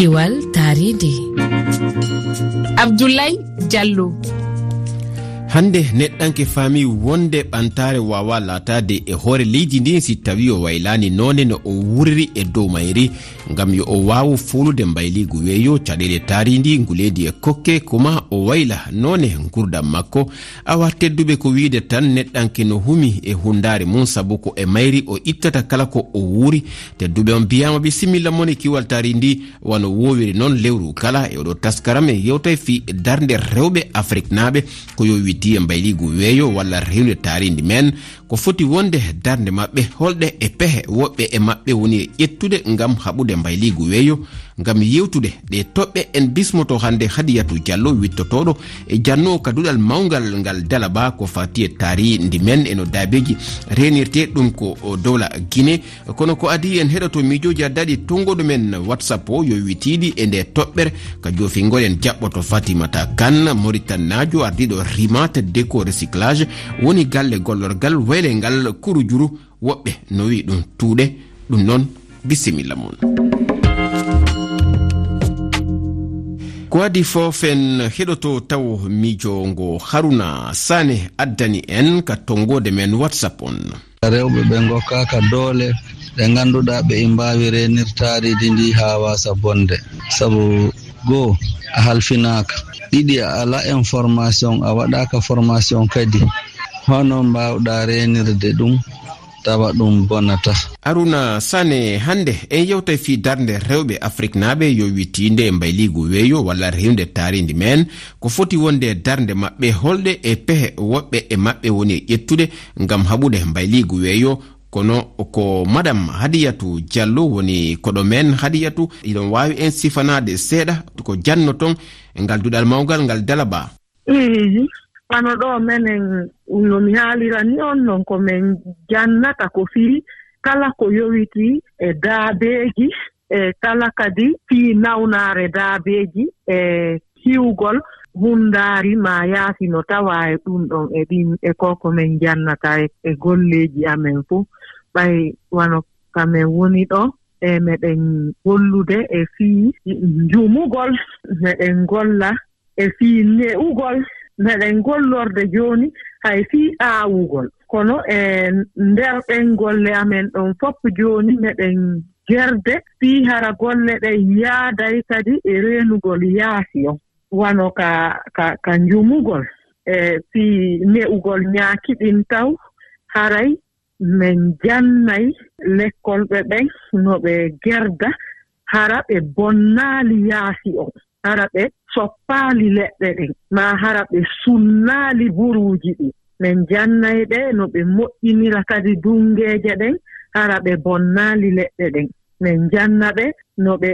kiwal taridi abdoulaye diallo. hande neɗɗanke faami wonde ɓantare wawa latade e hoore leydi ndi si tawi o waylani none no o wuriri e dow mayri gam yo o wawa folude mbayligu weeyo caɗele taaridi nguleydi e kokke kuma o wayla none gurdam makko. Awa tedduɓe ko wiide tan neɗɗanke no humi e hundare mum saabu ko e mayri o ittata kala ko o wuuri. Tedduɓe on mbiyama similla mone kiwal taari ndi wano wowiri noon lewru kala e oɗo taskaram e yewtay fi darde rewɓe afrique naɓe ko yo wi diya e mbayligu weeyo walla rewde taaridi men ko foti wonde darde maɓɓe holɗe e pehe woɓɓe e maɓɓe woni e ƴettude ngam haɓude mbayligu weeyo. gam yewtude ɗe toɓɓe en bismoto hande hadiyatu diallo wittotoɗo e janno kaduɗal mawgal ngal dalaba ko fati e tarihi men eno daabeji renirte ɗum ko dowla guine kono ko adi en heɗoto miijoji addaɗi tongoɗo men whatsapp o yo witiɗi e nde toɓɓere. Ka jofingol en jaɓɓoto fatimata kane mauritannajo ardiɗo rimate déco recyclage. Woni galle gollorgal waylengal kuru juru woɓɓe no wi ɗum tuuɗe. Ɗum noon bisimilla mon. ko waɗi fofen heɗoto taw miijongo haruna sane addani en ka tongode men whatsapp on. Rewɓe ɓe gokkaka doole ɗe ganduɗa ɓe e mbawi renirtaridi ndi ha wasa bonde. Saabu goo a halfinaka ɗiɗi a ala information a waɗaka formation kadi. Hono mbawɗa renirde ɗum. tawa ɗum bonata aruna sane hannde en yewta fi darde rewɓe afrique naaɓe yo wittinde mbayligu weeyo walla rewde taaridi men ko foti wonde darde maɓɓe holɗe e pehe woɓɓe e maɓɓe woni e ƴettude ngam haɓude mbayligu weeyo. Kono ko madam hadiyatu diallo woni koɗo men hadiyatu iɗon wawi en sifanade seeɗa ko janno ton ngal duɗal mawgal ngal dalaba. fano ɗo menen no mi haalira ni on non ko min jannata ko fii kala ko yowiti e daabeeji e kala kadi fii nawnaare daabeeji e hiwgol hunndaari ma yaafi no tawaa e ɗum ɗon e ɗin e ko ko min jannata e, e golleeji amen fuu. Ɓay wano kamin woni ɗo e meɗen gollude e fii njumugol meɗen golla e fii ne'ugol meɗen gollorde jooni hay fii aawugol. Kono e nder ɗen golle amen ɗon fof jooni meɗen gerde fii hara golle ɗen yaaday kadi e reenugol yaasi on. Wano ka ka ka njumugol e fii ne'ugol ñaakiɗin taw haray min jannayi lekkolɓe ɓen no ɓe gerda hara ɓe bonnaali yaasi on. Hara ɓe soppaali leɗɗe ɗen maa hara ɓe sunnaali buruuji ɗi. Min jannayi ɓe no ɓe moƴƴinira kadi dungeeje ɗen hara ɓe bonnaali leɗɗe ɗen. Min janna ɓe no ɓe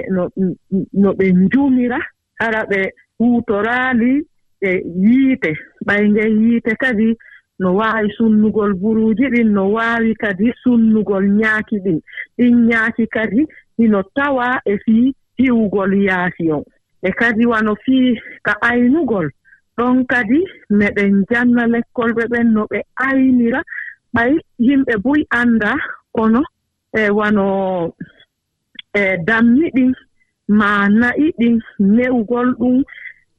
no ɓe njumira hara ɓe huutoraali e yiite. Ɓayge yiite kadi no waawi sunnugol buruuji ɗin no waawi kadi sunnugol ñaaki ɗin. Ɗin ñaaki kadi hino tawaa e fii hiwgol yaasi on. e kadi wano fii ka aynugol ɗon kadi meɗen janna lekkolɓe ɓen no ɓe aynira. Ɓay yimɓe buy annda kono e wano e dammi ɗin ma na'i ɗin newgol ɗum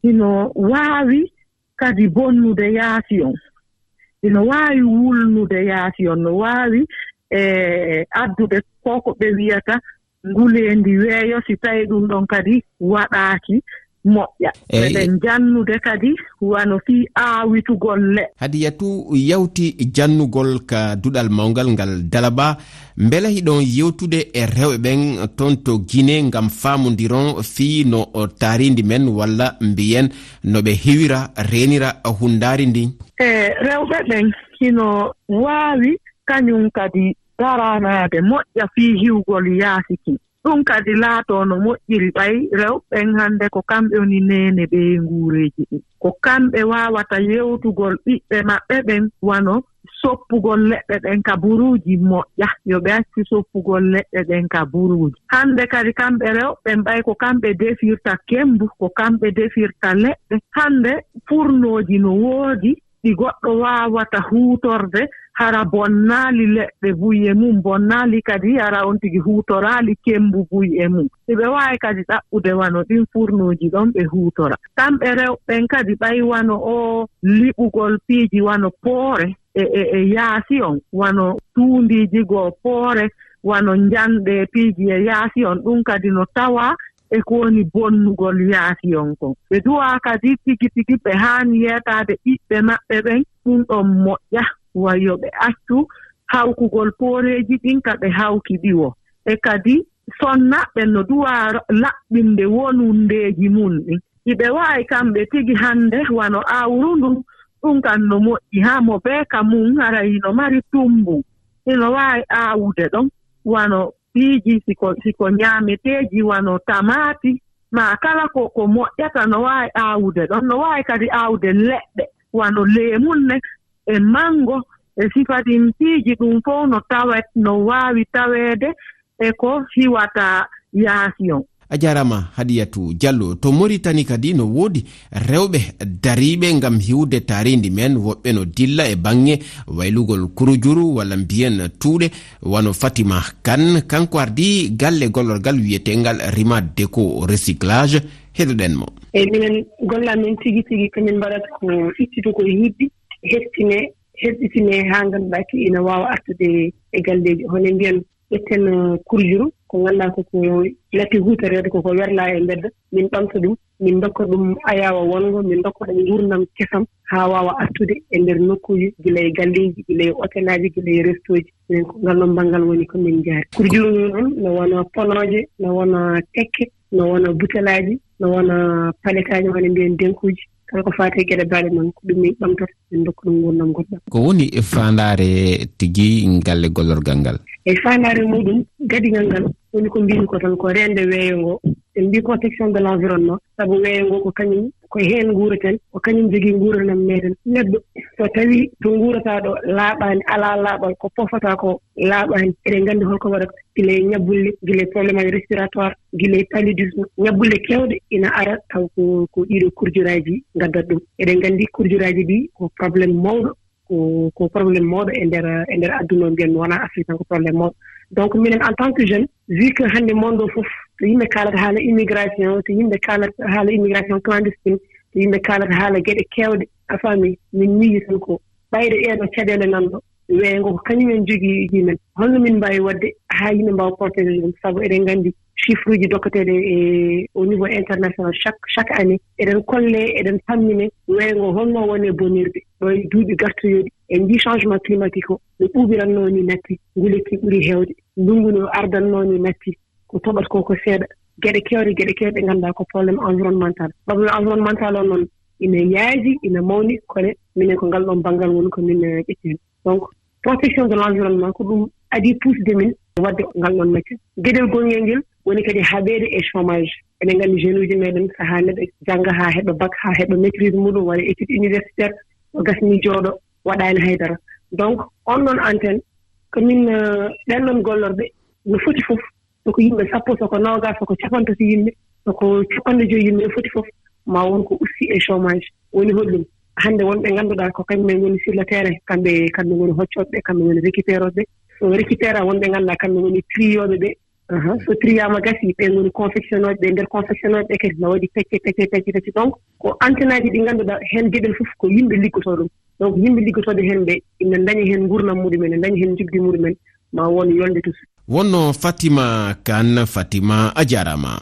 ino waawi kadi bonnude yaasi on. Ino waawi wulnude yaasi on no waawi e addude ko ko ɓe wiyata nguli e ndi weeyo si tawi ɗum ɗon kadi waɗaaki moƴƴa. Eɗen jannude kadi wano fii aawitugol le. Hadiyatu yawti jannugol ka duɗal mawngal ngal dalaba mbele hiɗon yewtude e rewɓe ɓen toon to guine ngam faamodiron fii no taaridi men walla mbiyen no ɓe hewira renira hundaari ndin e rewɓe ɓen hino waawi kañum kadi daranaade moƴƴa fii hiwgol yaasiki. Ɗum kadi laatoo no moƴƴiri ɓay rewɓen hannde ko kamɓe woni neene ɓee nguureeji ɗi. Ko kamɓe waawata yewtugol ɓiɓɓe maɓɓe ɓen wano soppugol leɗɗe ɗen ka buruuji moƴƴa. Yo ɓe acci soppugol leɗɗe ɗen ka buruuji. Hannde kadi kamɓe rewɓe mbay ko kamɓe defirta kembu ko kamɓe defirta leɗɗe. Hannde furnooji no woodi ɗi goɗɗo waawata huutorde hara bonnaali leɗɗe buye mum bonnaali kadi hara on tigi huutoraali kembu buye mum. Si ɓe waawi kadi ɗaɓɓude wano ɗin furnuuji ɗon ɓe huutora. Kamɓe rewɓen kadi ɓay wano o liɓugol piiji wano poore e, e e yaasi on. Wano tuundiiji goo poore wano njanɗe piiji e yaasi on. Ɗum kadi no tawaa e ko woni bonnugol yaasi on kon ɓe duwa kadi tigi tigi ɓe haani yeetaade ɓiɓɓe maɓɓe ɓen ɗum ɗon moƴƴa. Wayo ɓe accu hawkugol pooreeji ɗin ka ɓe hawki ɗiwo. E kadi sonnaɓɓe no duwa laɓɓinde wonundeeji mum ɗin. Iɓe waawi kamɓe tigi hannde wano aawru ndun ɗum kan no moƴƴi. Haa mo beeka mum hara ino mari tumbu. Ino waawi aawude ɗon wano piiji siko siko ñaameteeji wano tamaati maa kala ko ko moƴƴata no waawi aawde ɗon. No waawi kadi aawde leɗɗe. Wano leemunne e manngo e sifatin piiji ɗum fof no tawet no waawi taweede e ko hiwata yaasi on. a jarama hadiyatu diallo. To maritani kadi no wodi rewɓe dariɓe gam hiwde taridi men woɓɓe no dilla e bangge waylugol kurujuru walla mbiyen tuuɗe wano fatima kane kanko ardi galle gollorgal wiyetegal rima déco recyclage. Heɗoɗen mo. Eyi minen golla men tigi tigi kañen mbaɗata ko ittitu ko yiɗɗi heftine heɗɗitine ha ganduɗa ki ina wawa artude e galleji hono mbiyan ƴetten uh, kurjuru ko nganndaa koko latti huutoreede koko werlaa e mbedda. Min ɓamta ɗum min dokka ɗum ayaawa wonngo min dokka ɗum nguurdam kesam haa waawa artude e ndeer nokkuuji gila e galleeji gila e hôtel aji gila e resto ji minen ko ngal ɗon banngal woni ko min njaari kurjuru juurumi noon no wona ponooje no wona tekke no wona butelaaji no wona paletaaji wona mbiyen denkuuji. Kala ko faati geɗe baaɗe noon ko ɗum min ɓamtata min dokka ɗum nguurdam goɗɗam. Ko woni faandaare tigi galle gollorgal ngal? eyi faandaare muɗum gadigal ngal woni ko mbimi ko tan ko reende weeyo ngo. En mbi protection de l' environnement sabu weeyo ngo ko kañum ko heen nguuraten ko kañum jogii nguuranam meeɗen. Neɗɗo so tawii to nguurataa ɗo laaɓaani alaa laaɓal ko pofataa ko laaɓaani eɗen nganndi holko waɗata gila e ñabbulle gila e probléme aji respiratoire gila e paludisme. Ñabbulle keewɗe ina ara taw ko ko ɗiiɗo kurjuraaji ngaddat ɗum. Eɗen nganndi kurjuraaji ɗi ko probléme mawɗo ko ko probléme mawɗo e ndeer e ndeer adduna o mbiyen wonaa afrique tan ko probléme mawɗo. Donc minen en tant que jeune vu que hannde monde o fof to yimɓe kaalata haala immigration to yimɓe kaalata haala immigration clandestine to yimɓe kaalata haala geɗe keewɗe a faami min miiji tan ko ɓayde ɗeeno caɗeele nanɗo. weengo ko kañum en jogii uji men holno min mbaawi waɗde haa yimɓe mbaawa protégé ɗum. Sabu eɗen nganndi chiffre uji dokkateeɗe e au niveau international chaque chaque année. Eɗen kolle eɗen pammine weengo. Holno woni e bonirde. Ɗo e duuɓi gartoyooɗi en njii changement climatique o no ɓuuɓirannoo ni natti ngulekki ɓuri heewde. Ndunngu no ardannoo ni natti ko toɓat ko ko seeɗa. Geɗe keewɗe geɗe keewɗe ɗe ngannduɗaa ko probléme environnemental. Probléme environnemental o noon ina yaaji ina mawni kone minen ko ngal ɗon banngal woni ko min eh, ƴetti heen donc protection de l' environnement ko ɗum adi pusde min waɗde ngal ɗon macce geɗel gonngel ngel woni kadi haɓeede e chômage. Eɗen nganndi jeune uji meeɗen so haa neɗɗo jannga haa heɓa bac haa heɓa maitrise muɗum waɗa étude universitaire o gasni jooɗo waɗaani haydara donc on ɗon antenne komin euh, ɗenɗon gollorɓe no foti fof soko yimɓe sappo soko noogas soko capantati yimɓe soko capanɗe joyi yimɓe no foti fof ma won ko ussi e chômage. Woni hoɗɗum hannde wonɓe ngannduɗaa ko kañumen woni sur le terrain kamɓe kamɓe ngoni hoccooɓe ɓe kamɓe ngoni récupére ɓe so récupéra wonɓe ngannduɗaa kamɓe ngoni triyooɓe ɓe. So triyaama gasi ɓe ngoni confectionnoɓe ɓe ndeer confectionnoɓe ɓe kadi no waɗi pecce pecce pecce pecce. Donc ko antenne aji ɗi ngannduɗaa heen geɗel fof ko yimɓe liggotoo ɗum. Donc yimɓe liggotooɓe heen ɓe ina daña heen ngurnam muɗumen e daña heen jubdi muɗumen. Ma won yolde tus wonno fatima kane fatima a jarama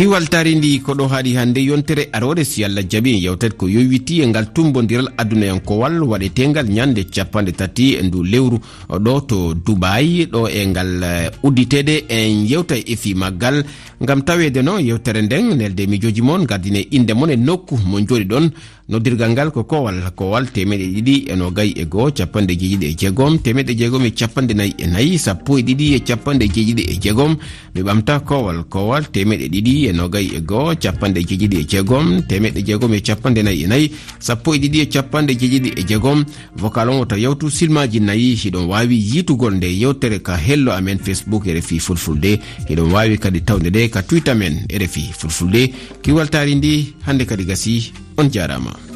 kiwal tari ndi ko ɗo haaɗi hannde yontere arore si allah jaɓi yewtet ko yowiti e ngal tumbodiral adunayankowal waɗetengal ñande capanɗe tati e ndu lewru. Ɗo to dubayi ɗo e ngal eh, udditede en yewta e fi maggal. Ngam tawede no yewtere nden nelde mijoji moon gardine inde moon e nokku mo joɗi ɗon. Noddirgal ngal ko kowal kowal temeɗe ɗiɗi e nogayi e goho capanɗe jeeɗiɗi e jeegom. Temeɗe jeegom e capanɗe nayyi e nayyi sappo e ɗiɗi e capanɗe jeeɗiɗi e jeegom. Mi ɓamta kowal kowal temeɗe ɗiɗi e e nogayi e goho capanɗe jeeɗiɗi e jeegom temeɗɗe jeegom e capanɗe nayyi e nayyi sappo e ɗiɗi e capanɗe jeeɗiɗi e jeegom. Vocal on wota yawtu silmaji nayyi hiɗon wawi yitugol nde yewtere ka hello amen facebook e refi fulfulde. Hiɗon wawi kadi tawde nde ka twitter men e refi fulfulde. Kiwaltari ndi hande kadi gasi on jarama